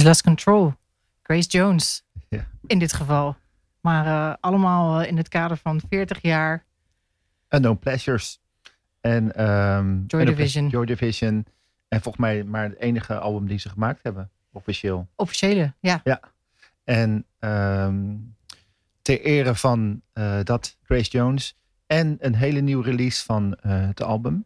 She's Lost Control. Grace Jones. Ja. In dit geval. Maar eh, allemaal eh, in het kader van 40 jaar Unknown Pleasures. En ehm, Joy Division. Joy Division. En volgens mij maar het enige album die ze gemaakt hebben. Officieel. officiële. Ja, En ehm, ter ere van eh, dat Grace Jones. En een hele nieuwe release van het album.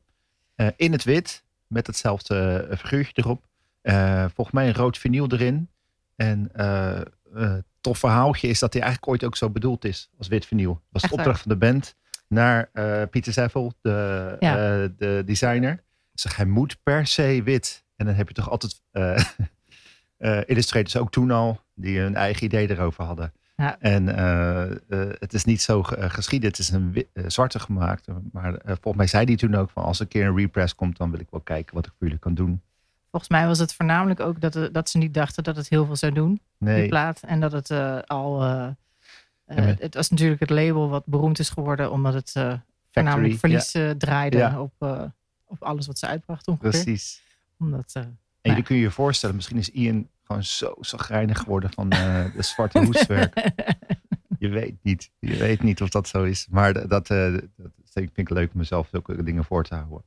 In het wit. Met hetzelfde figuurtje erop. Eh, volgens mij een rood vinyl erin. En eh eh, tof verhaaltje is dat hij eigenlijk ooit ook zo bedoeld is. Als wit vinyl. Dat was de waar? opdracht van de band. Naar Pieter Zeffel, de, Ja. de designer. Zeg, hij moet per se wit. En dan heb je toch altijd illustrators ook toen al. Die hun eigen idee erover hadden. Ja. En het is niet zo ge- eh, geschieden. Het is een zwarte gemaakt. Maar volgens mij zei hij toen ook van als er een keer een repress komt, dan wil ik wel kijken wat ik voor jullie kan doen. Volgens mij was het voornamelijk ook dat, eh, dat ze niet dachten dat het heel veel zou doen, die Nee, plaat. En dat het eh, al... maar- het was natuurlijk het label wat beroemd is geworden, omdat het eh, voornamelijk Factory, verlies draaide op, op alles wat ze uitbracht ongeveer. precies. Omdat, En jullie kun je je voorstellen, misschien is Ian gewoon zo zagrijnig geworden van de zwarte hoeswerk. Je weet niet. Je weet niet of dat zo is. Maar dat, dat vind ik leuk om mezelf zulke dingen voor te houden.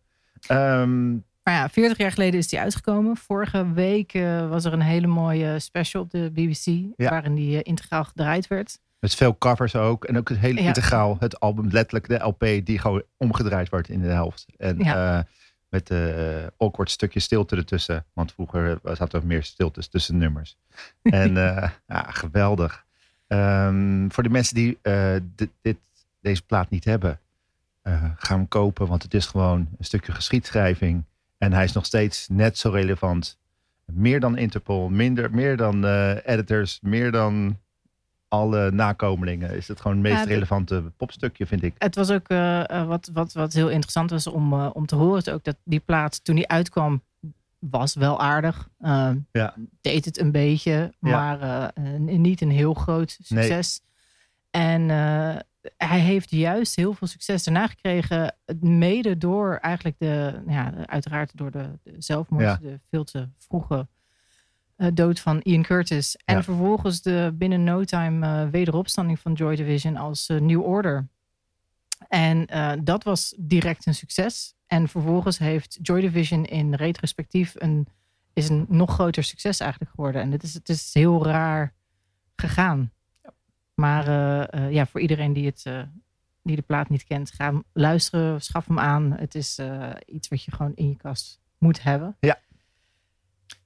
Ehm, Maar ja, 40 jaar geleden is die uitgekomen. Vorige week eh, was er een hele mooie special op de BBC. Ja. Waarin die eh, integraal gedraaid werd. met veel covers ook. En ook het hele Ja. integraal. Het album, letterlijk de LP die gewoon omgedraaid wordt in de helft. En Ja. eh, met de awkward stukje stilte ertussen. Want vroeger zat er meer stiltes tussen nummers. En ja, geweldig. Ehm, voor de mensen die dit, dit, deze plaat niet hebben. eh, ga hem kopen. Want het is gewoon een stukje geschiedschrijving. En hij is nog steeds net zo relevant. Meer dan Interpol. Minder, meer dan eh, editors. Meer dan alle nakomelingen. Is het gewoon het meest Ja, relevante popstukje, vind ik. Het was ook eh, eh, wat, wat, wat heel interessant was om, om te horen. Ook dat die plaat toen die uitkwam was wel aardig. Eh, Ja. Deed het een beetje, Ja. maar niet een heel groot succes. En hij heeft juist heel veel succes daarna gekregen. Mede door eigenlijk de, ja, uiteraard door de, de zelfmoord, Ja. de veel te vroege eh, dood van Ian Curtis. En Ja. vervolgens de binnen no time eh, wederopstanding van Joy Division als eh, New Order. En dat was direct een succes. En vervolgens heeft Joy Division in retrospectief een, is een nog groter succes eigenlijk geworden. En het is, het is heel raar gegaan. Maar eh, eh, ja, voor iedereen die, het, eh, die de plaat niet kent, ga hem luisteren, schaf hem aan. Het is iets wat je gewoon in je kast moet hebben. Ik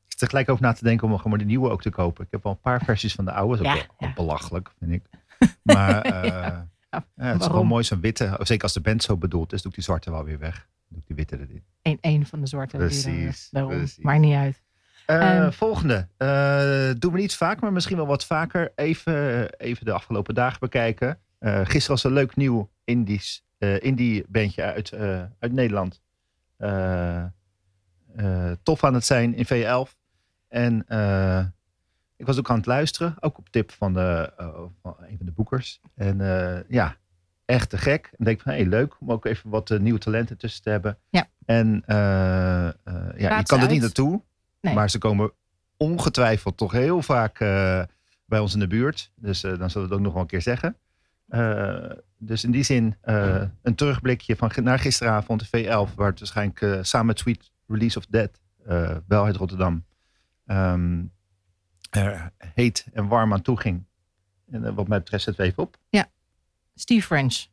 zit er gelijk over na te denken om gewoon de nieuwe ook te kopen. Ik heb al een paar versies van de oude. Dat is Ja, ook wel ja. belachelijk, vind ik. Maar ja, het is gewoon mooi zo'n witte. Zeker als de band zo bedoeld is, doe ik die zwarte wel weer weg. Doe ik die witte erin. Eén één van de zwarte. die Precies, daarom. precies. Maakt niet uit. Eh, Ehm. volgende. Eh, doen we niet vaak, maar misschien wel wat vaker. Even, even de afgelopen dagen bekijken. Eh, gisteren was een leuk nieuw Indisch, eh, indie bandje uit, eh, uit Nederland. Eh, eh, tof aan het zijn in V11. En eh, ik was ook aan het luisteren. Ook op tip van, de, eh, van een van de boekers. En eh, ja, echt te gek. En denk van, hé, hey, leuk om ook even wat eh, nieuwe talenten tussen te hebben. Ja. En eh, eh, ja, je kan er niet naartoe. Nee. Maar ze komen ongetwijfeld toch heel vaak eh, bij ons in de buurt. Dus eh, dan zullen we het ook nog wel een keer zeggen. Eh, dus in die zin een terugblikje van, naar gisteravond, de V11, waar het waarschijnlijk samen met Sweet Release of Dead, wel uit Rotterdam, ehm, er heet en warm aan toe ging. En wat mij betreft zet we even op. Steve French.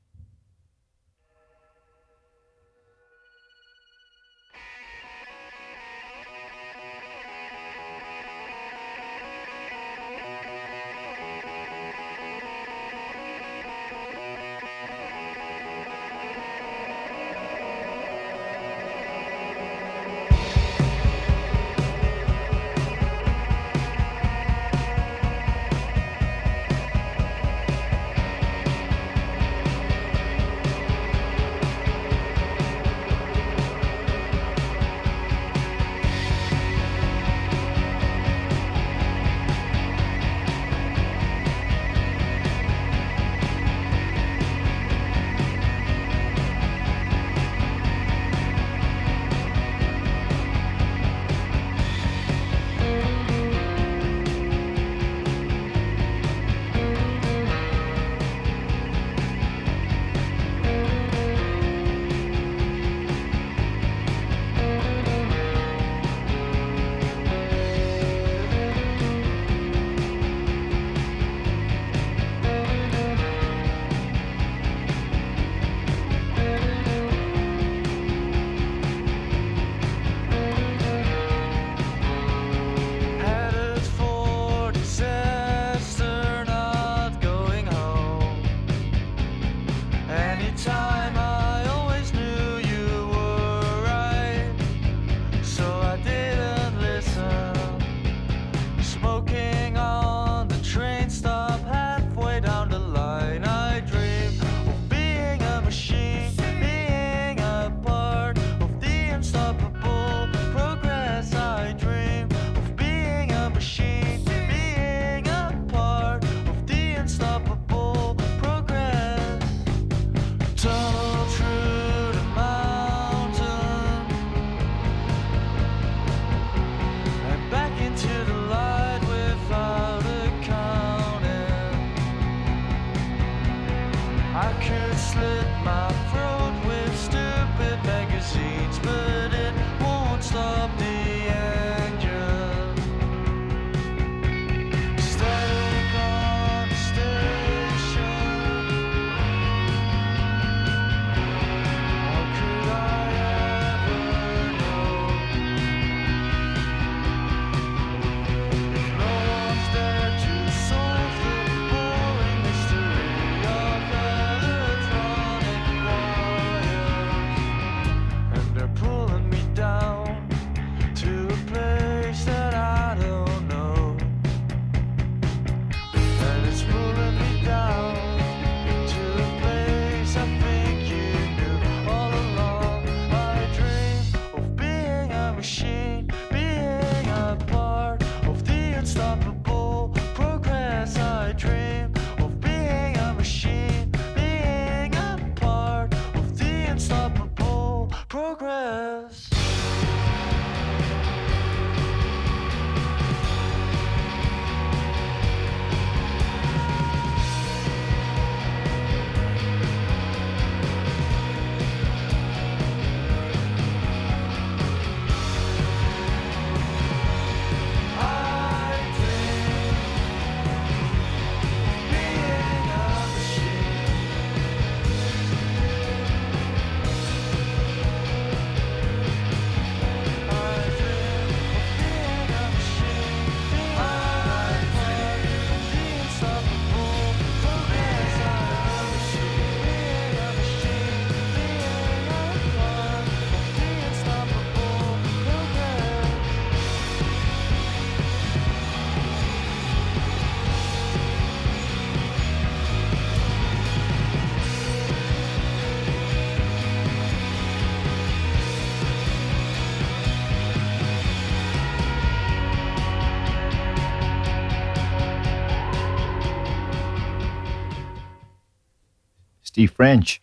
Steve French.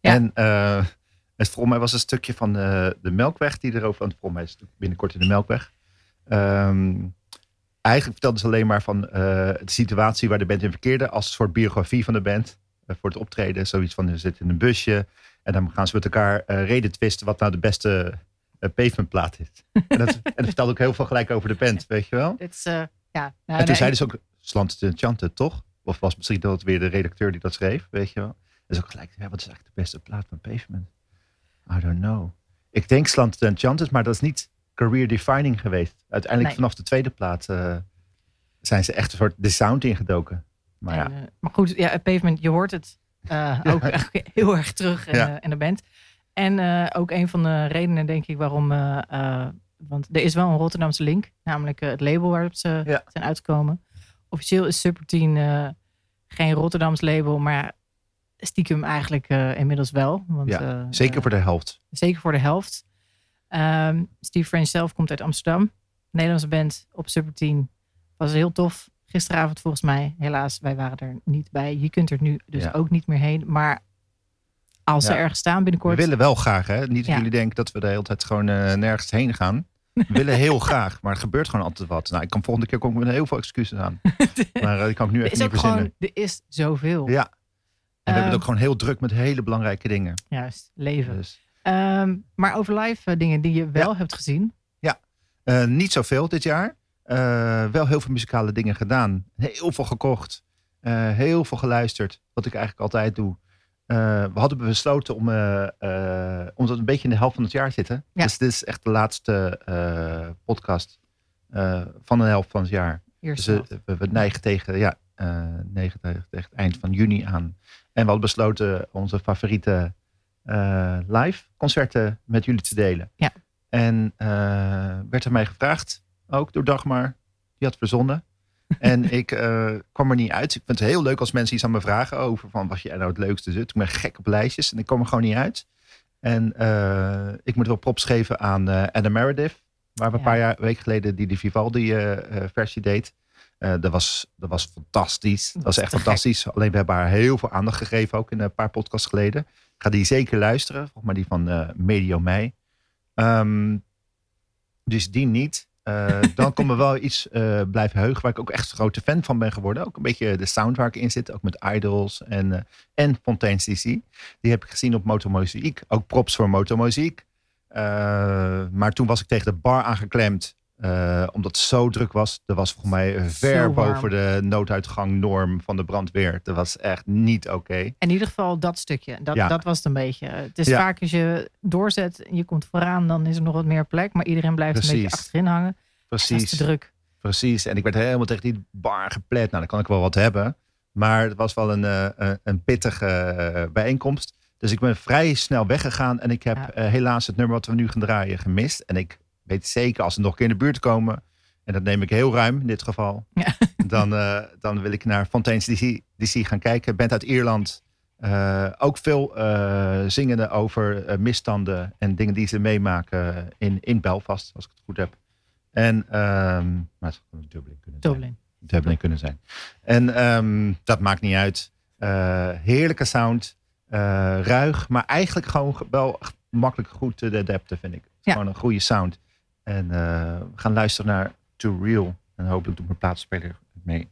Ja. En eh, het, volgens mij was een stukje van de, de Melkweg die erover... Want volgens mij is het binnenkort in de Melkweg. Ehm, eigenlijk vertelde ze alleen maar van eh, de situatie waar de band in verkeerde... als een soort biografie van de band eh, voor het optreden. Zoiets van, ze zitten in een busje... en dan gaan ze met elkaar eh, reden twisten... wat nou de beste pavementplaat is. en, dat, en dat vertelde ook heel veel gelijk over de band, weet je wel? Ja, nou, En toen nee, zeiden ze ook Slant Chante, toch? Of was misschien dat weer de redacteur die dat schreef, weet je wel? Dus ook gelijk, ja, wat is eigenlijk de beste plaat van Pavement? I don't know. Ik denk Slant Chanted, maar dat is niet career defining geweest. Uiteindelijk Nee. vanaf de tweede plaat eh, zijn ze echt een soort de sound ingedoken. Maar ja, eh, maar goed, ja, pavement, je hoort het eh, ook heel erg terug in, Ja. in de band. En ook een van de redenen, denk ik, waarom. want er is wel een Rotterdamse link, namelijk het label waarop ze Ja. zijn uitgekomen. Officieel is Subroutine geen Rotterdams label, maar stiekem eigenlijk eh, inmiddels wel. Want, Ja, eh, zeker eh, voor de helft. zeker voor de helft. Ehm, Steve French zelf komt uit Amsterdam. Nederlandse band op Subroutine. Was heel tof. Gisteravond volgens mij. Helaas, wij waren er niet bij. Je kunt er nu dus Ja. ook niet meer heen. Maar als ze Ja. ergens staan We binnenkort. willen wel graag, hè? Niet dat Ja. jullie denken dat we de hele tijd gewoon eh, nergens heen gaan. We willen heel graag, maar er gebeurt gewoon altijd wat. Nou, ik kan volgende keer kom ik met heel veel excuses aan. Maar eh, die kan ik nu is niet ook gewoon, verzinnen. er is zoveel. Ja. En we hebben het Ehm, ook gewoon heel druk met hele belangrijke dingen. Juist, leven. Dus, Ehm, maar over live eh, dingen die je wel hebt gezien. eh, niet zoveel dit jaar. Eh, wel heel veel muzikale dingen gedaan. Heel veel gekocht. Eh, heel veel geluisterd. Wat ik eigenlijk altijd doe. Eh, we hadden besloten om, eh, eh, omdat we een beetje in de helft van het jaar zitten. Ja. Dus dit is echt de laatste eh, podcast eh, van de helft van het jaar. Eerst Dus eh, we, we neigen tegen, ja, eh, tegen, tegen het eind van juni aan. En we hadden besloten onze favoriete eh, live concerten met jullie te delen. Ja. En eh, werd er mij gevraagd, ook door Dagmar, die had verzonnen. En ik eh, kwam er niet uit. Ik vind het heel leuk als mensen iets aan me vragen over van was je nou het leukste zit. Ik ben gek op lijstjes en ik kwam er gewoon niet uit. En ik moet wel props geven aan Adam Meredith, waar we een paar jaar, weken geleden die de Vivaldi-versie deed. Eh, dat, was, dat was fantastisch. Dat was echt fantastisch. Alleen we hebben haar heel veel aandacht gegeven, ook in een paar podcasts geleden. Ik ga die zeker luisteren. Volgens mij die van eh Medio Mei. Ehm, dus die niet. Eh, dan komt er wel iets blijven heugen waar ik ook echt een grote fan van ben geworden. Ook een beetje de sound waar ik in zit. Ook met Idols en, en Fontaine's DC. Die heb ik gezien op Motomuziek. Ook props voor Motomuziek. Eh maar toen was ik tegen de bar aangeklemd. Eh, omdat het zo druk was. Dat was volgens mij ver boven de nooduitgangnorm van de brandweer. Dat was echt niet oké. In ieder geval dat stukje. Dat, Ja. dat was het een beetje. Het is Ja. vaak als je doorzet en je komt vooraan, dan is er nog wat meer plek. Maar iedereen blijft een beetje Precies. achterin hangen. Dat is Precies. te druk. Precies. En ik werd helemaal tegen die bar geplet. Nou, dan kan ik wel wat hebben. Maar het was wel een, eh, een- pittige eh, bijeenkomst. Dus ik ben vrij snel weggegaan. En ik heb Ja. helaas het nummer wat we nu gaan draaien gemist. En ik weet zeker als ze nog een keer in de buurt komen. En dat neem ik heel ruim in dit geval. Ja. Dan, eh, dan wil ik naar Fontaine's DC, DC gaan kijken. Bent uit Ierland. Eh, ook veel eh, zingende over misstanden en dingen die ze meemaken in, in Belfast, als ik het goed heb. En, ehm, maar het zou Dublin kunnen zijn. Dublin. Dublin kunnen zijn. En ehm, dat maakt niet uit. Heerlijke sound. ruig, maar eigenlijk gewoon ge- wel makkelijk goed te adapten, vind ik. Ja. Gewoon een goede sound. En eh, we gaan luisteren naar Too Real. En hopelijk doet mijn plaatspeler het mee.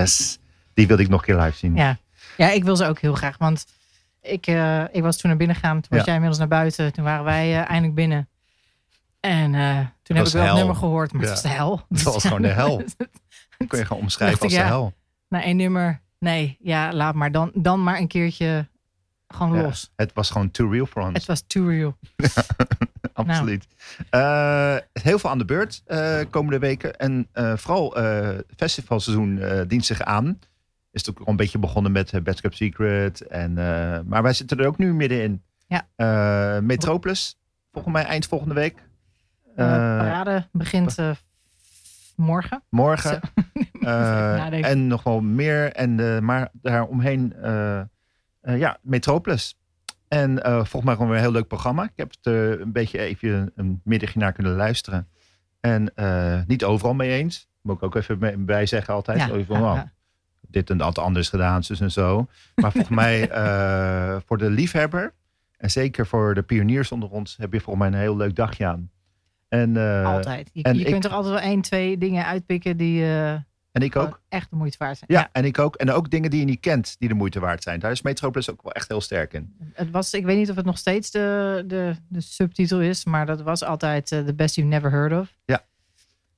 Yes, die wilde ik nog een keer live zien. Ja. ja, ik wil ze ook heel graag. Want ik, eh, ik was toen naar binnen gegaan. Toen was Ja. jij inmiddels naar buiten. Toen waren wij eh, eindelijk binnen. En eh, toen heb ik wel het nummer gehoord. Maar Ja. het was de hel. Het was gewoon de hel. Dat kun je gewoon omschrijven als ik, de ja. hel. Na één nummer. Nee, ja, laat maar. Dan, dan maar een keertje gewoon Ja, los. het was gewoon too real for ons. Het was too real. Absoluut. Eh, heel veel aan de beurt eh, komende weken. En eh, vooral het festivalseizoen dient zich aan. Is natuurlijk al een beetje begonnen met Bad Cup Secret. En, maar wij zitten er ook nu middenin. Ja. Metropolis, volgens mij eind volgende week. Eh, parade begint morgen. morgen. En nog wel meer. En, maar daaromheen, ja, Metropolis. En eh, volgens mij gewoon weer een heel leuk programma. Ik heb het eh, een beetje even een middagje naar kunnen luisteren. En eh, niet overal mee eens. Moet ik ook even bij zeggen altijd. Ja, van, oh, ja. Dit en dat anders gedaan, zus en zo. Maar volgens mij eh, voor de liefhebber. En zeker voor de pioniers onder ons. Heb je volgens mij een heel leuk dagje aan. En, eh, Altijd. Je, en je ik- kunt er altijd wel één, twee dingen uitpikken die eh, en ik ook. echt de moeite waard zijn. Ja, en ik ook. En ook dingen die je niet kent, die de moeite waard zijn. Daar is Metropolis ook wel echt heel sterk in. Het was, ik weet niet of het nog steeds de, de, de subtitel is, maar dat was altijd eh, The Best You Never Heard of.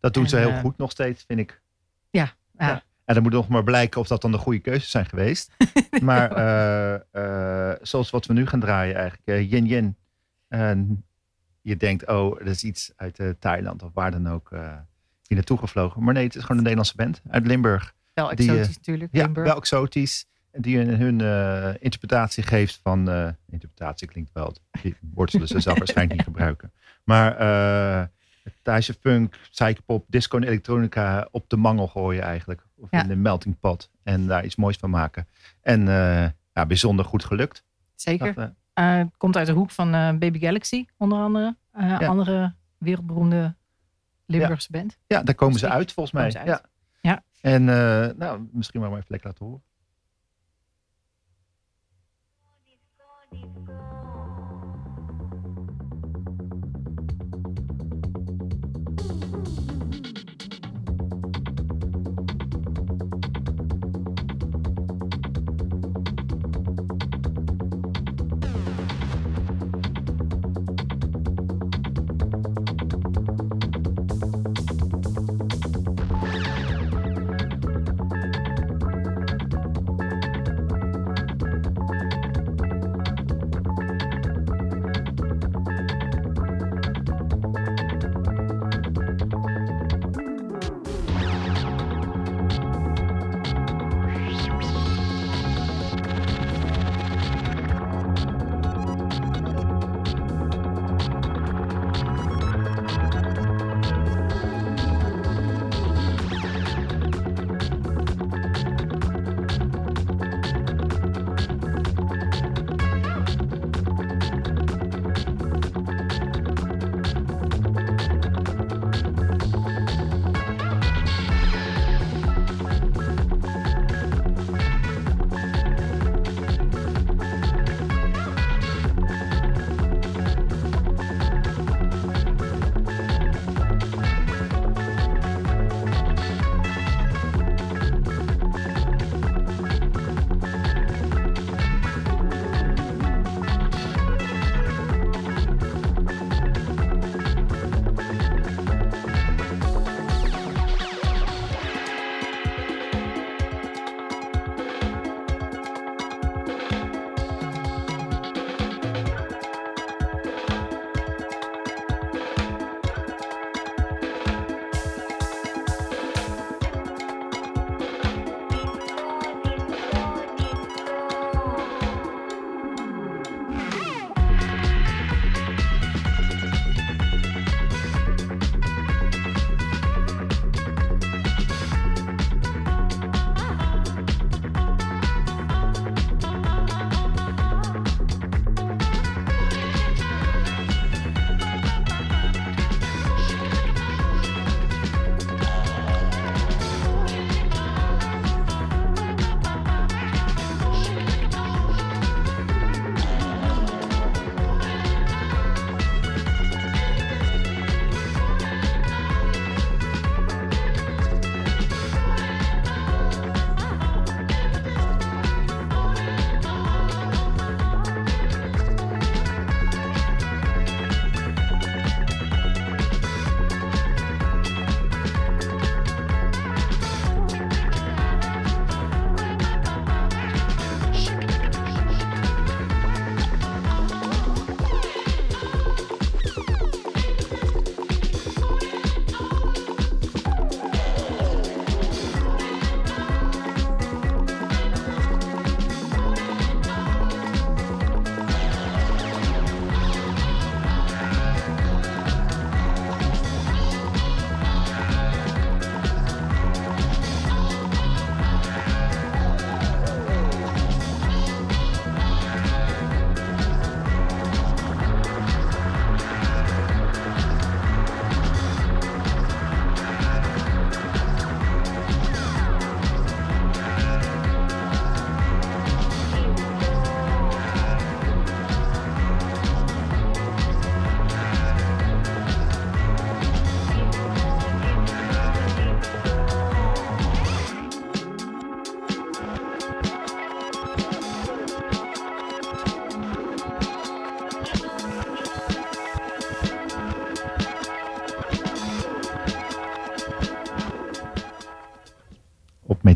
Dat doen En, ze heel eh, goed nog steeds, vind ik. Ja, Ja. En dan moet nog maar blijken of dat dan de goede keuzes zijn geweest. maar eh, zoals wat we nu gaan draaien eigenlijk. Yin Yin. En je denkt, oh, dat is iets uit Thailand of waar dan ook. Hier naartoe gevlogen. Maar nee, het is gewoon een Nederlandse band uit Limburg. wel Die, eh, exotisch natuurlijk. Ja, Limburg. wel exotisch. Die hun, hun eh, interpretatie geeft van... eh, interpretatie klinkt wel... Die woord zullen ze zelf waarschijnlijk niet gebruiken. Maar Thaise funk, psychopop, disco en elektronica op de mangel gooien eigenlijk. Of Ja. in de melting pot. En daar iets moois van maken. En ja, bijzonder goed gelukt. Zeker. Dat, het komt uit de hoek van Baby Galaxy, onder andere. Ja. Andere wereldberoemde Limburgse band. ja, daar komen ze Muziek. uit volgens mij. Ze uit. Ja. Ja. En eh, nou, misschien maar even lekker laten horen.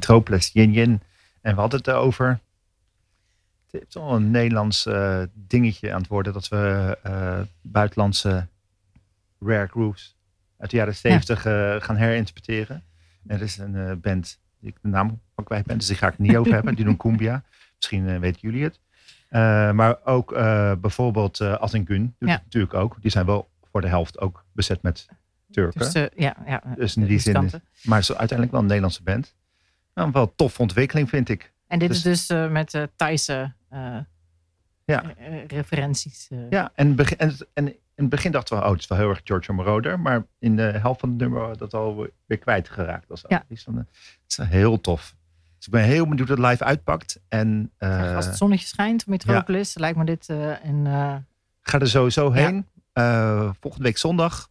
Metropolis, Yin Yin. En we hadden het over... Het is al een Nederlands eh, dingetje aan het worden... dat we eh, buitenlandse rare grooves uit de jaren 70 eh, gaan herinterpreteren. En er is een band, die ik de naam van kwijt ben, dus die ga ik niet over hebben. Die doen cumbia. Misschien weten jullie het. Maar ook bijvoorbeeld uh, Attengun doet Ja. het natuurlijk ook. Die zijn wel voor de helft ook bezet met Turken. Dus, ja, ja, Dus in die zin. Maar het is uiteindelijk wel een Nederlandse band. Nou, wel een toffe ontwikkeling vind ik. En dit Dus- is dus eh, met eh Thaise eh, Ja. referenties. Ja, en, en, en in het begin dachten we, oh, het is wel heel erg George Moroder. Maar in de helft van het nummer dat al weer kwijtgeraakt. Dat is, Ja. het is heel tof. Dus ik ben heel benieuwd hoe het live uitpakt. En Als het zonnetje schijnt, Metropolis, lijkt me dit een, eh, ga er sowieso Ja. heen. Volgende week zondag.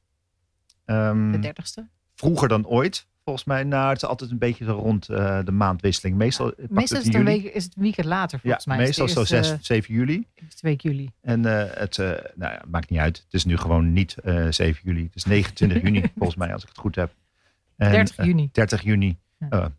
Ehm, de dertigste. vroeger dan ooit. Volgens mij, nou, het is altijd een beetje rond eh, de maandwisseling. Meestal, het is het, een week, is het een weekend later volgens ja, mij. meestal is zo de 6, eerste, 7 juli. eh, eerste week juli. En eh, het uh, nou ja, maakt niet uit. Het is nu gewoon niet uh, 7 juli. Het is 29 juni, volgens mij, als ik het goed heb. En, 30 juni. Uh, 30 juni. Ja.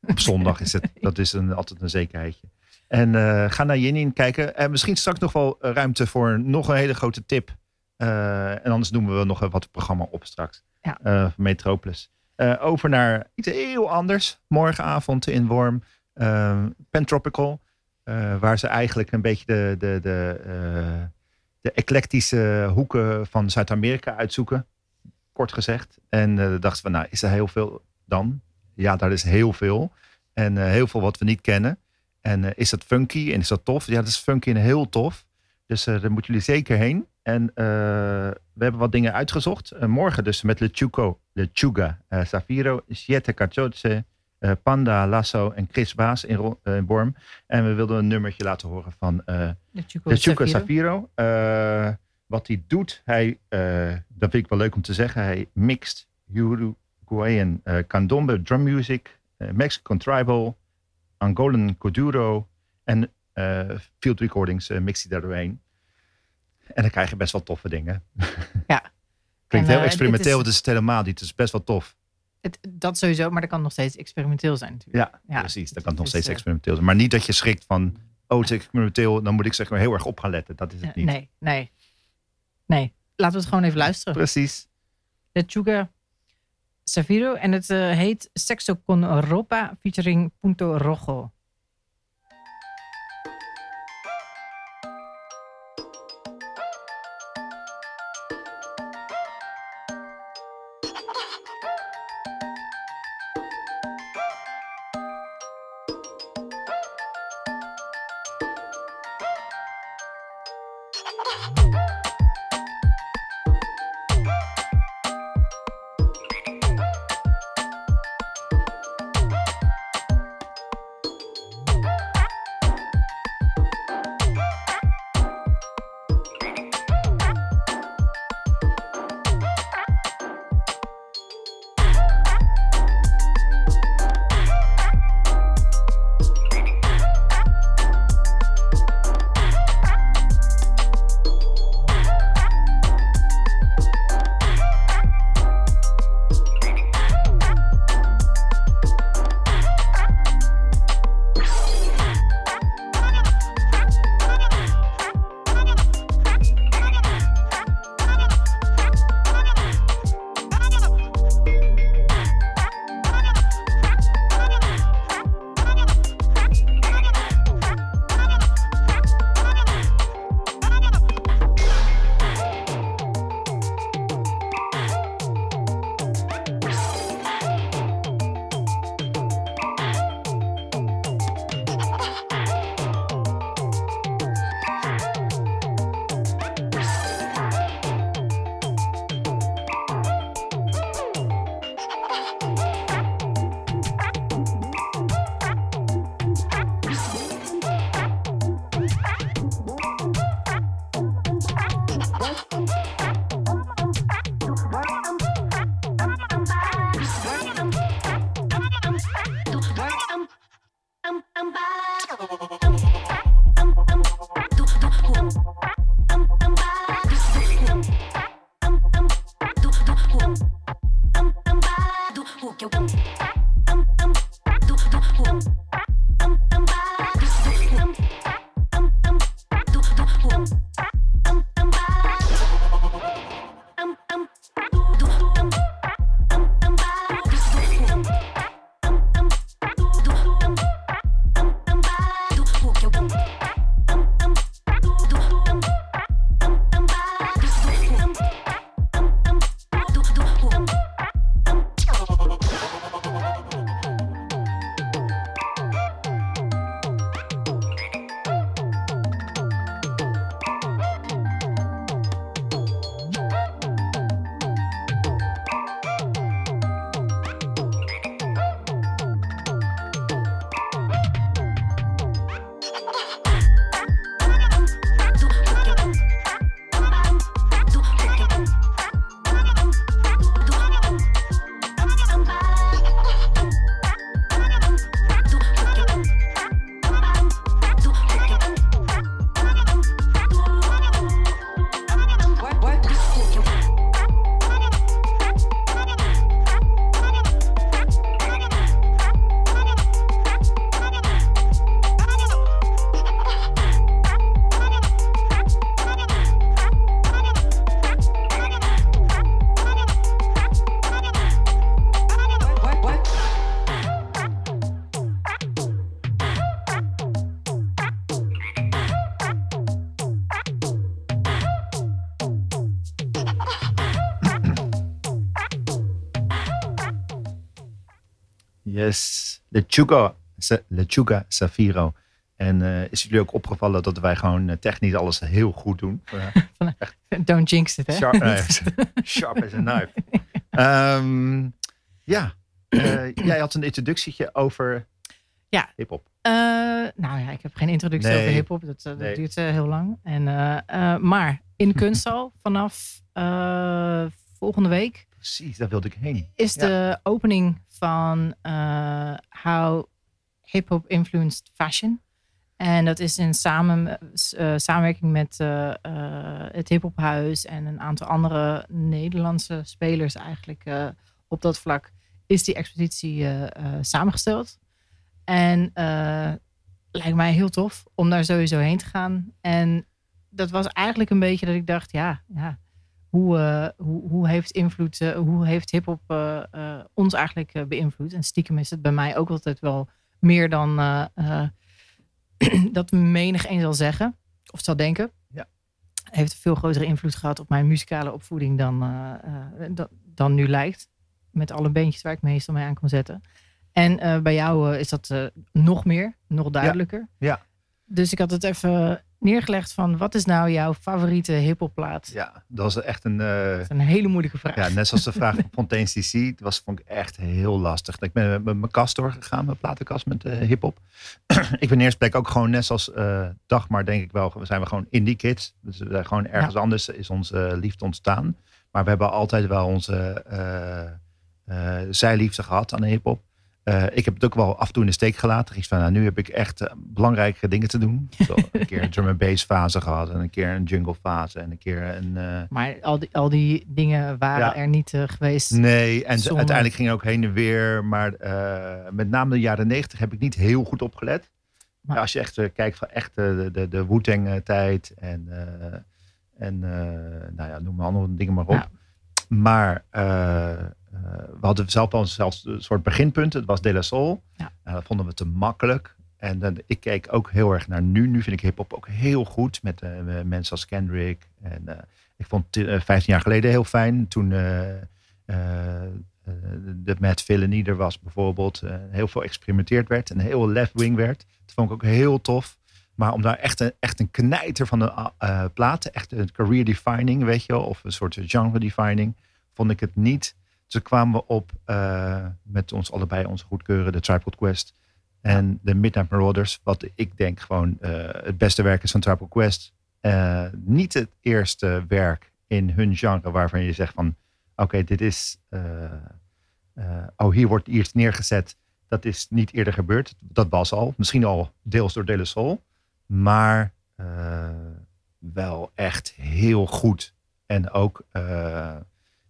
op zondag is het. Dat is een, altijd een zekerheidje. En ga naar Jinin kijken. En misschien straks nog wel ruimte voor nog een hele grote tip. En anders doen we nog wat programma op straks. Ja. Metropolis. Uh, over naar iets heel anders. Morgenavond in Worm. Uh, Pentropical. Uh, waar ze eigenlijk een beetje de, de, de, uh, de eclectische hoeken van Zuid-Amerika uitzoeken. Kort gezegd. En uh, dachten we, nou, is er heel veel dan? Ja, daar is heel veel. En heel veel wat we niet kennen. En is dat funky en is dat tof? Ja, dat is funky en heel tof. Dus uh, daar moeten jullie zeker heen. En uh, we hebben wat dingen uitgezocht. Uh, morgen dus met Lechuco, Lechuga, Safiro, Siete Cachoce, Panda, Lasso en Chris Baas in, in Borm. En we wilden een nummertje laten horen van uh, Lechuga Safiro. Wat hij doet, hij, dat vind ik wel leuk om te zeggen, hij mixt Uruguayan uh, candombe drum music, Mexican tribal, Angolan Kuduro en uh, field recordings uh, mixt hij daar doorheen. En dan krijg je best wel toffe dingen. Ja. Klinkt en, heel experimenteel, is, het is het helemaal niet. Het is best wel tof. Het, dat sowieso, maar dat kan nog steeds experimenteel zijn natuurlijk. Ja, ja precies. Dat kan nog steeds experimenteel zijn. Maar niet dat je schrikt van, oh het is experimenteel, dan moet ik zeg maar heel erg op gaan letten. Dat is het niet. Nee, nee. Nee, laten we het gewoon even luisteren. Precies. De Chuga Saviro en het uh, heet Sexo con Ropa featuring Punto Rojo. Yes. Lechuga, Lechuga Safiro. En eh, is jullie ook opgevallen dat wij gewoon eh, technisch alles heel goed doen? Eh, Don't jinx it, hè? sharp, sharp as a knife. Ehm, ja, Eh, jij had een introductietje over Ja. hip-hop. Eh, nou ja, ik heb geen introductie Nee. over hip-hop. Dat, eh, dat Nee. duurt eh, heel lang. En, eh, eh, maar in Kunsthal vanaf eh, volgende week Precies, daar wilde ik heen. is Ja. de opening van eh, How Hip-Hop Influenced Fashion. En dat is in samen, eh, samenwerking met eh, het Hip-Hop Huis en een aantal andere Nederlandse spelers eigenlijk op dat vlak. Is die expositie samengesteld. En lijkt mij heel tof om daar sowieso heen te gaan. En dat was eigenlijk een beetje dat ik dacht, ja, ja hoe, eh, hoe, hoe heeft invloed, eh, hoe heeft hip-hop eh, ons eigenlijk beïnvloed? En stiekem is het bij mij ook altijd wel meer dan dat menig een zal zeggen of zal denken. Ja. Heeft een veel grotere invloed gehad op mijn muzikale opvoeding dan, dan, dan nu lijkt. Met alle beentjes waar ik meestal mee aan kon zetten. En bij jou is dat nog meer, nog duidelijker. Ja. Dus ik had het even neergelegd van wat is nou jouw favoriete hiphopplaat? Ja, dat was echt een... eh, is een hele moeilijke vraag. ja, net zoals de vraag van Fontaine's DC. Dat was, vond ik echt heel lastig. Ik ben met mijn kast doorgegaan, mijn platenkast met eh hip-hop. ik ben eerst plek ook gewoon net zoals eh Dagmar, denk ik wel. We zijn we gewoon indie kids. Dus we zijn gewoon ergens anders is onze liefde ontstaan. Maar we hebben altijd wel onze zijliefde gehad aan de hip-hop. Eh, ik heb het ook wel af en toe in de steek gelaten. Ik van, nou, nu heb ik echt eh, belangrijke dingen te doen. Zo, een keer een drum and bass fase gehad. En een keer een jungle fase. En een keer een... eh, Maar al die, al die dingen waren Ja. er niet geweest. Nee, en uiteindelijk ging het ook heen en weer. Maar met name de jaren negentig heb ik niet heel goed opgelet. Maar- Ja, als je echt kijkt van echt de, de, de Wu-Tang tijd. En, en nou ja, noem maar andere dingen maar op. Ja. Maar we hadden zelf al zelfs een soort beginpunt. Het was De La Soul. Ja. Nou, dat vonden we te makkelijk. En dan, ik keek ook heel erg naar nu. Nu vind ik hip-hop ook heel goed. Met eh, mensen als Kendrick. En eh, ik vond het eh, 15 jaar geleden heel fijn. Toen eh, eh, eh, de Matt Villainy er was bijvoorbeeld. eh, heel veel geëxperimenteerd werd. En heel left-wing werd. Dat vond ik ook heel tof. Maar om daar echt een, echt een knijter van de eh platen. Echt een career defining, weet je wel. Of een soort genre defining. Vond ik het niet. Dus kwamen we op eh, met ons allebei onze goedkeuren. De Called Quest. En de Midnight Marauders. Wat ik denk gewoon eh, het beste werk is van Called Quest. Eh, niet het eerste werk in hun genre waarvan je zegt van... Oké, dit is... oh, hier wordt iets neergezet. Dat is niet eerder gebeurd. Dat was al. Misschien al deels door De La Soul. Maar wel echt heel goed. En ook...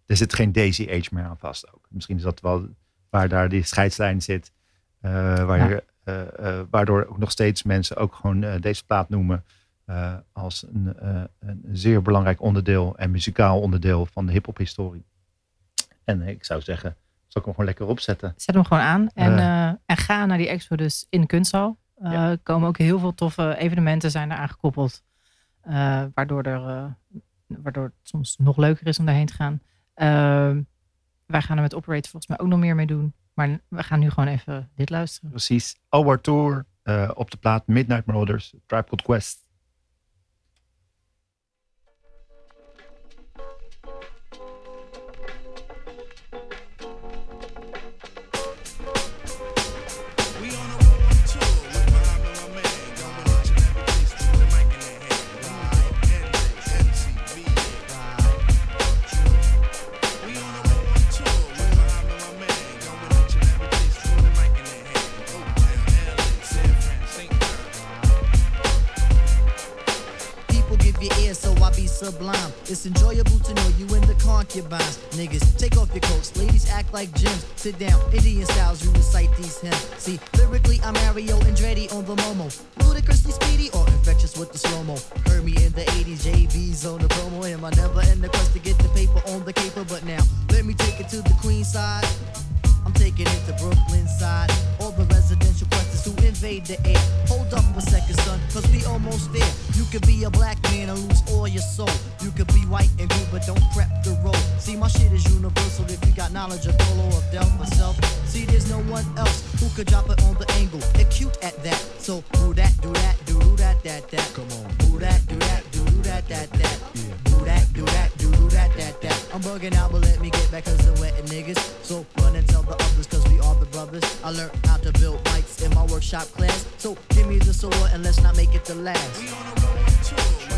er zit geen Daisy Age meer aan vast ook. Misschien is dat wel waar daar die scheidslijn zit. eh, waar Ja. eh, eh, waardoor ook nog steeds mensen ook gewoon deze plaat noemen. als een, een zeer belangrijk onderdeel en muzikaal onderdeel van de hip-hop historie. En ik zou zeggen, zal ik hem gewoon lekker opzetten. Zet hem gewoon aan en, en ga naar die expo dus in de kunsthal. Ja. komen ook heel veel toffe evenementen zijn eraan gekoppeld. waardoor, er, waardoor het soms nog leuker is om daarheen te gaan. Ehm, wij gaan er met Operator volgens mij ook nog meer mee doen. Maar we gaan nu gewoon even dit luisteren. Precies. Our Tour eh, op de plaat Midnight Marauders, Called Quest. Sublime. It's enjoyable to know you in the concubines. Niggas, take off your coats. Ladies act like gems. Sit down, Indian styles, you recite these hymns. See, lyrically, I'm Mario Andretti on the Momo. Ludicrously speedy or infectious with the slow mo. Heard me in the 80s, JB's on the promo. Am I never in the quest to get the paper on the caper? But now, let me take it to the queen side. I'm taking it to Brooklyn side. All the questions to invade the air. Hold up a second, son, cause we almost there. You could be a black man and lose all your soul. You could be white and good, but don't prep the road. See, my shit is universal if you got knowledge of Dolo or Del myself. See, there's no one else who could drop it on the angle. Acute at that. So, do that, do that, do do that, that, that. Come on. Do that, do that, that, that, that. Do that, do that, do do that, that, that. I'm bugging out, but let me get back cause I'm wetting niggas. So run and tell the others cause we are the brothers. I learned how to build bikes in my workshop class. So give me the sword and let's not make it the last. We on a road Back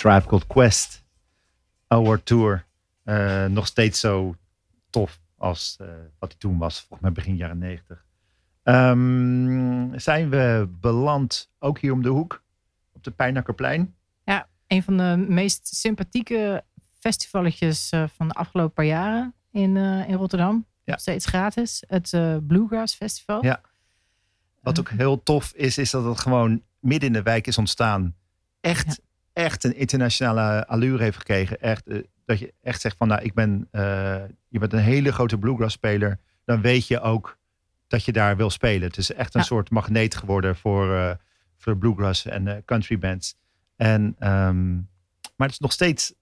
Tribe Called Quest. Our Tour. Eh, nog steeds zo tof als eh, wat hij toen was. Volgens mij begin jaren negentig. Ehm, zijn we beland ook hier om de hoek. Op de Pijnakkerplein. Een van de meest sympathieke festivaletjes eh, van de afgelopen paar jaren in, in Rotterdam. Ja. Nog steeds gratis. Het Bluegrass Festival. Ja. Wat ook heel tof is, is dat het gewoon midden in de wijk is ontstaan. Echt, echt een internationale allure heeft gekregen. Echt, eh, dat je echt zegt van, nou, ik ben, eh, je bent een hele grote bluegrass speler. Dan weet je ook dat je daar wil spelen. Het is echt een Ja. soort magneet geworden voor, eh, voor bluegrass en country bands. En, ehm, maar het is nog steeds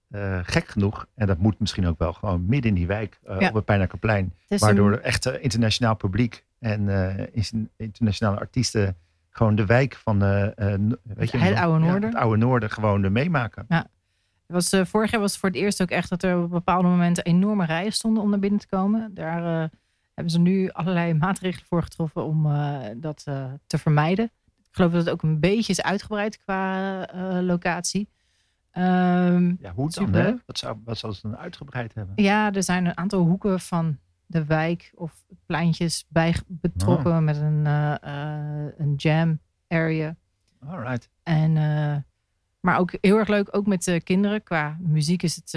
gek genoeg. En dat moet misschien ook wel gewoon midden in die wijk Ja. op het is Waardoor een- echt internationaal publiek en is- internationale artiesten gewoon de wijk van eh, eh, weet je, Het oude ja, noorden. het oude noorden gewoon meemaken. Het was, eh, vorig jaar was het voor het eerst ook echt dat er op bepaalde momenten enorme rijen stonden om naar binnen te komen. Daar eh, hebben ze nu allerlei maatregelen voor getroffen om dat te vermijden. Ik geloof dat het ook een beetje is uitgebreid qua locatie. Ehm, Ja, hoe dan? Hè? Wat, zou, wat zou ze dan uitgebreid hebben? ja, er zijn een aantal hoeken van de wijk of pleintjes bij betrokken Oh. met een, eh, eh, een jam area. Alright. En, eh, maar ook heel erg leuk, ook met de kinderen. Qua muziek is het,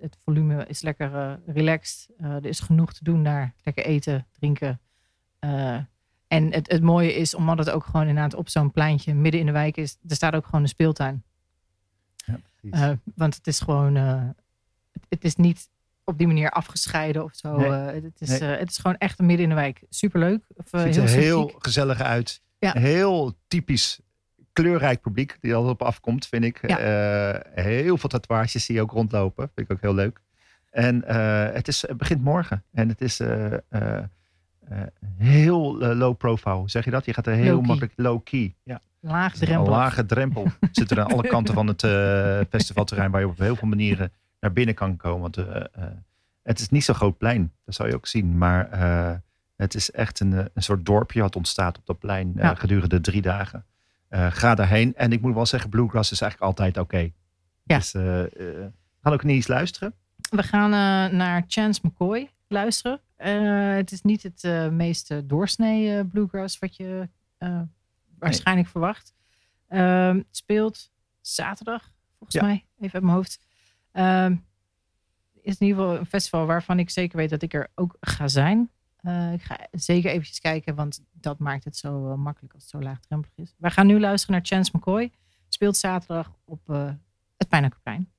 het, volume is lekker relaxed. Er is genoeg te doen daar. Lekker eten, drinken. En het, het mooie is, omdat het ook gewoon inderdaad op zo'n pleintje midden in de wijk is, er staat ook gewoon een speeltuin. Ja, precies. Want het is gewoon, het, het is niet op die manier afgescheiden of zo. Nee. Eh, het, is, Nee. eh, het is gewoon echt midden in de wijk. Superleuk. Of, eh, Ziet heel er heel gezellig uit. Ja. Heel typisch kleurrijk publiek die altijd op afkomt, vind ik. Ja. Heel veel tatoeages zie je ook rondlopen. Vind ik ook heel leuk. En het, is, het begint morgen. En het is heel low profile. Zeg je dat? Je gaat er heel makkelijk low key. Ja. Laag Een drempel. lage drempel. Zit er aan alle kanten van het festivalterrein waar je op heel veel manieren naar binnen kan komen. Want eh, eh, het is niet zo'n groot plein. Dat zou je ook zien. Maar eh, het is echt een, een soort dorpje wat ontstaat op dat plein Ja. gedurende drie dagen. Ga daarheen. En ik moet wel zeggen, Bluegrass is eigenlijk altijd oké. Ja. Dus, we gaan ook niet eens luisteren. We gaan naar Chance McCoy luisteren. Het is niet het meest eh, doorsnee bluegrass wat je waarschijnlijk verwacht. Ehm, het speelt zaterdag, volgens Ja. mij, even uit mijn hoofd. Ehm, is in ieder geval een festival waarvan ik zeker weet dat ik er ook ga zijn. Eh, ik ga zeker eventjes kijken, want dat maakt het zo eh, makkelijk als het zo laagdrempelig is. Wij gaan nu luisteren naar Chance McCoy. Speelt zaterdag op eh, het Pijnakerplein.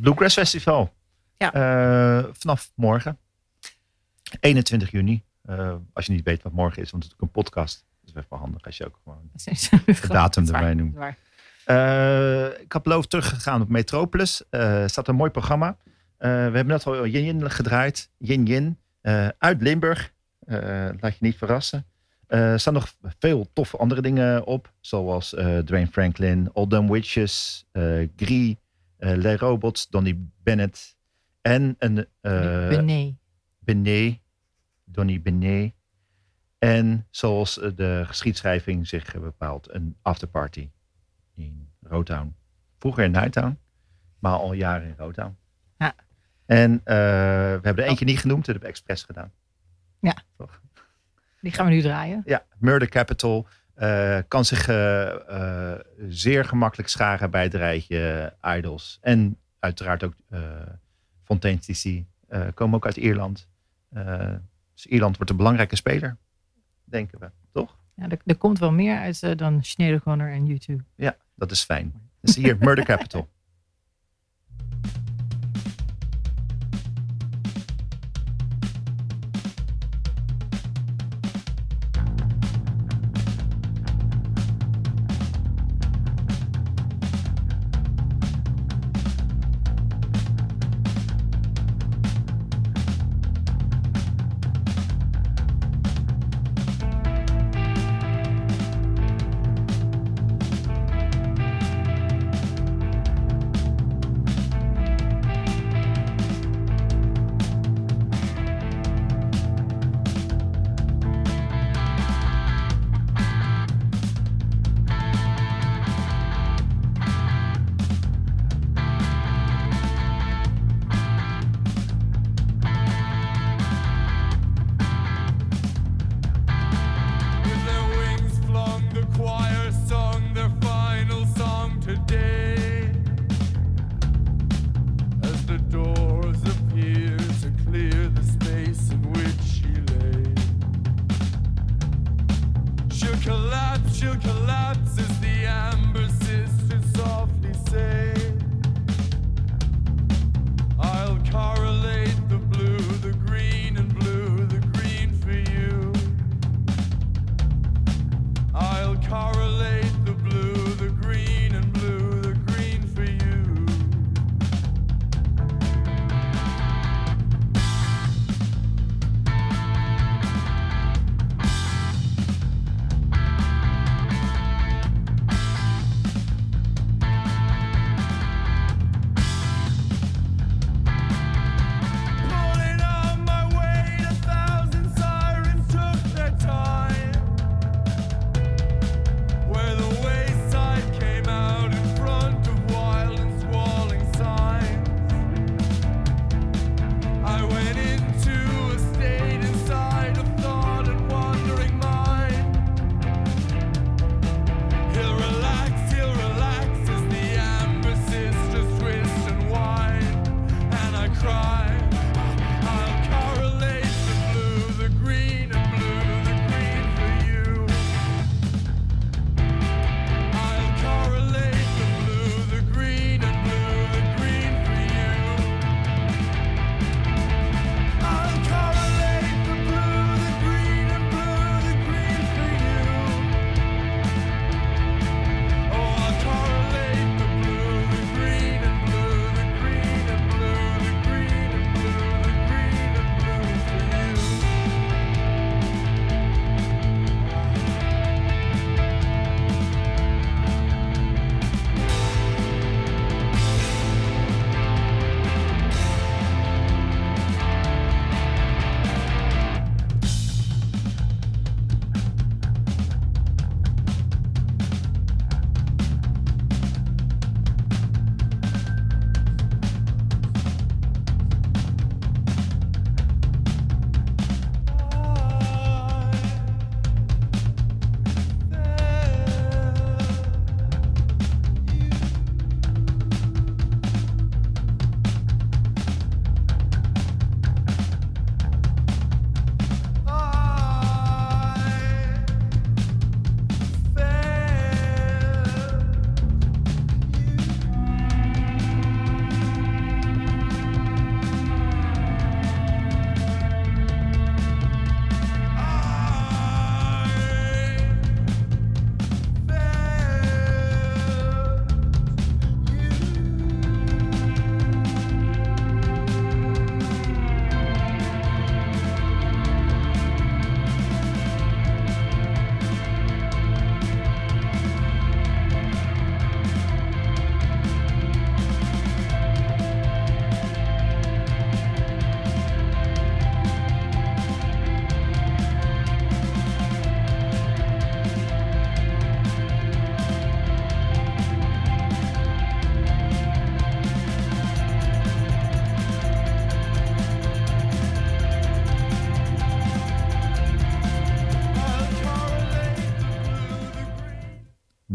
Bluegrass Festival. Ja. Eh, vanaf morgen. 21 juni. Eh, als je niet weet wat morgen is, want het is ook een podcast. Dat is wel handig als je ook gewoon de datum erbij noemt. Eh, ik had beloofd teruggegaan op Metropolis. Er staat een mooi programma. Eh, we hebben net al Yin Yin gedraaid. Yin Yin. eh, uit Limburg. Eh, laat je niet verrassen. Eh, er staan nog veel toffe andere dingen op. Zoals eh Dwayne Franklin, All Dumb Witches, eh Gree, eh Les Robots, Donny Bennett. En een eh Benet. Benet, Donny Benet. En zoals eh, de geschiedschrijving zich eh, bepaalt, een afterparty in Rotown. Vroeger in Nighttown, maar al jaren in Rotown. Ja. En eh, we hebben er eentje niet genoemd, dat hebben we expres gedaan. Ja. Toch? Die gaan we nu draaien. Ja, Murder Capital eh, kan zich eh, eh, zeer gemakkelijk scharen bij het rijtje Idols. En uiteraard ook eh Fontaine DC. komen ook uit Ierland. Dus Ierland wordt een belangrijke speler, denken we, toch? Ja, er, er komt wel meer uit dan Schneider Connor en YouTube. Ja, dat is fijn. Dus hier, Murder Capital.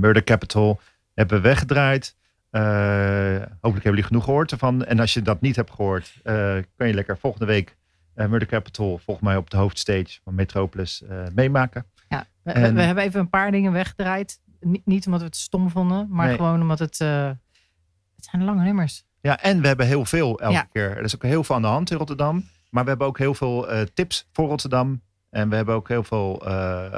Murder Capital hebben we weggedraaid. Eh, hopelijk hebben jullie genoeg gehoord ervan. En als je dat niet hebt gehoord, eh, kan je lekker volgende week eh, Murder Capital volgens mij op de hoofdstage van Metropolis meemaken. Ja, we, En- we hebben even een paar dingen weggedraaid. Niet, niet omdat we het stom vonden, maar Nee. gewoon omdat het... het zijn lange nummers. Ja, en we hebben heel veel elke Ja. keer. Er is ook heel veel aan de hand in Rotterdam. Maar we hebben ook heel veel tips voor Rotterdam. En we hebben ook heel veel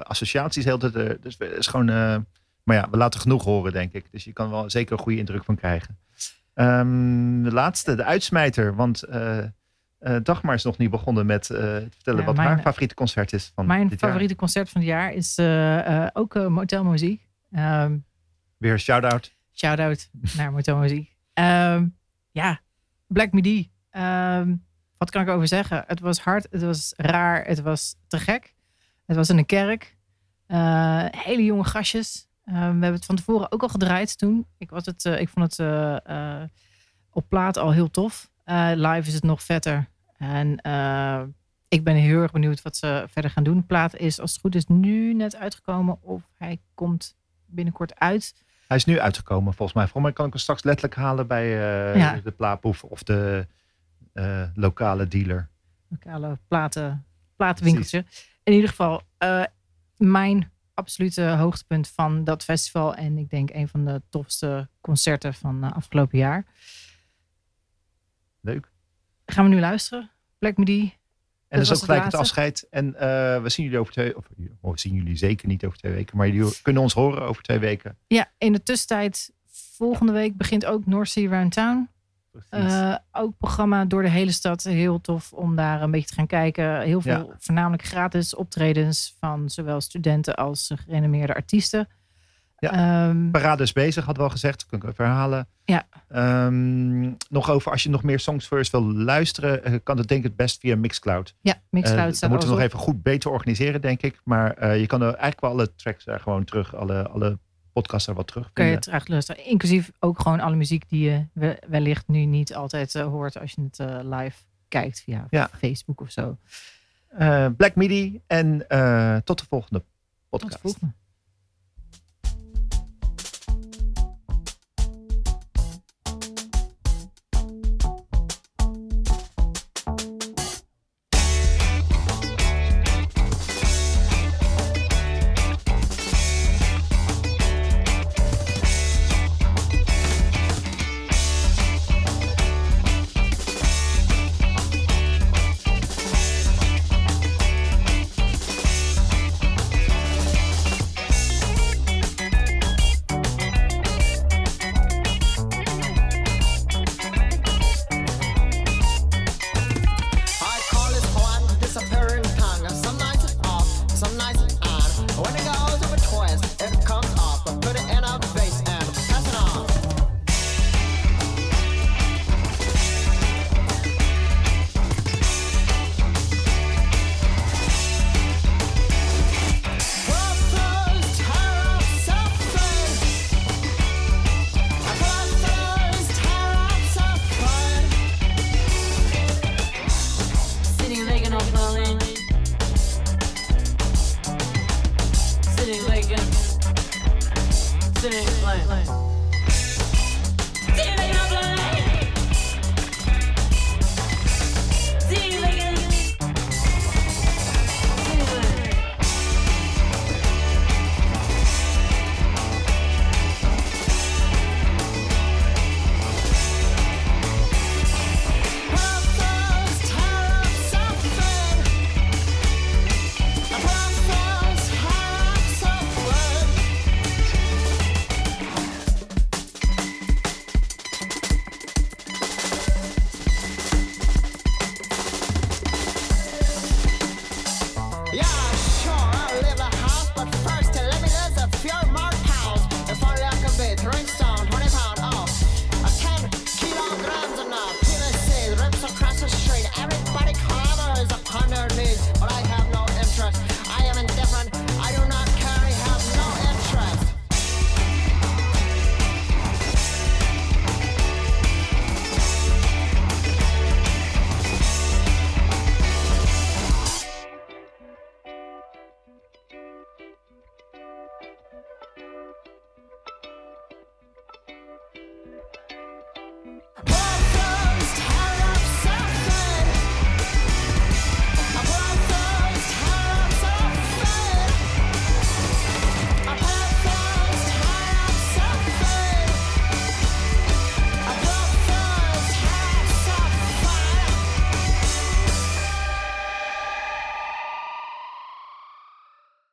associaties. Heel de dus het is gewoon... maar ja, we laten genoeg horen, denk ik. Dus je kan wel zeker een goede indruk van krijgen. Ehm, de laatste, de uitsmijter. Want eh, Dagmar is nog niet begonnen met eh, te vertellen Ja, wat mijn- haar favoriete concert is van Mijn dit jaar. favoriete concert van het jaar is ook Motel Muziek. Ehm, Weer een shout-out. Shout-out naar Motel Muziek. Ehm, ja, Black Midi. Wat kan ik over zeggen? Het was hard, het was raar, het was te gek. Het was in een kerk. Hele jonge gastjes. Ehm, we hebben het van tevoren ook al gedraaid toen. Ik, was het, eh, ik vond het eh, eh, op plaat al heel tof. Live is het nog vetter. En ik ben heel erg benieuwd wat ze verder gaan doen. Plaat is, als het goed is, nu net uitgekomen. Of hij komt binnenkort uit. Hij is nu uitgekomen volgens mij. Volgens mij kan ik hem straks letterlijk halen bij Ja. de plaatboef of de lokale dealer. lokale platen, platenwinkeltje. In ieder geval, eh, mijn absolute hoogtepunt van dat festival. En ik denk een van de tofste concerten van uh, afgelopen jaar. Leuk. Gaan we nu luisteren? Black Midi. En dat is was ook het gelijk het afscheid. En eh, we zien jullie over twee... Of, oh, we zien jullie zeker niet over twee weken. Maar jullie kunnen ons horen over twee weken. Ja, in de tussentijd, volgende week begint ook North Sea Round Town. Eh, ook programma door de hele stad. Heel tof om daar een beetje te gaan kijken. Heel veel voornamelijk gratis optredens van zowel studenten als gerenommeerde artiesten. Ja. Ehm, Parade is bezig, hadden we al gezegd. Dat kan ik even herhalen. Ja. Ehm, nog over, als je nog meer songs first wil luisteren, eh, kan dat denk ik het best via Mixcloud. ja, Mixcloud dan staat moeten we nog even goed beter organiseren, denk ik. Maar je kan er eigenlijk wel alle tracks daar gewoon terug, alle, alle podcasts daar wat terug Kun je het terug luisteren. Inclusief ook gewoon alle muziek die je we- wellicht nu niet altijd eh, hoort als je het eh, live kijkt via Ja. Facebook of zo. Eh, Black Midi en tot de volgende Tot podcast. de volgende.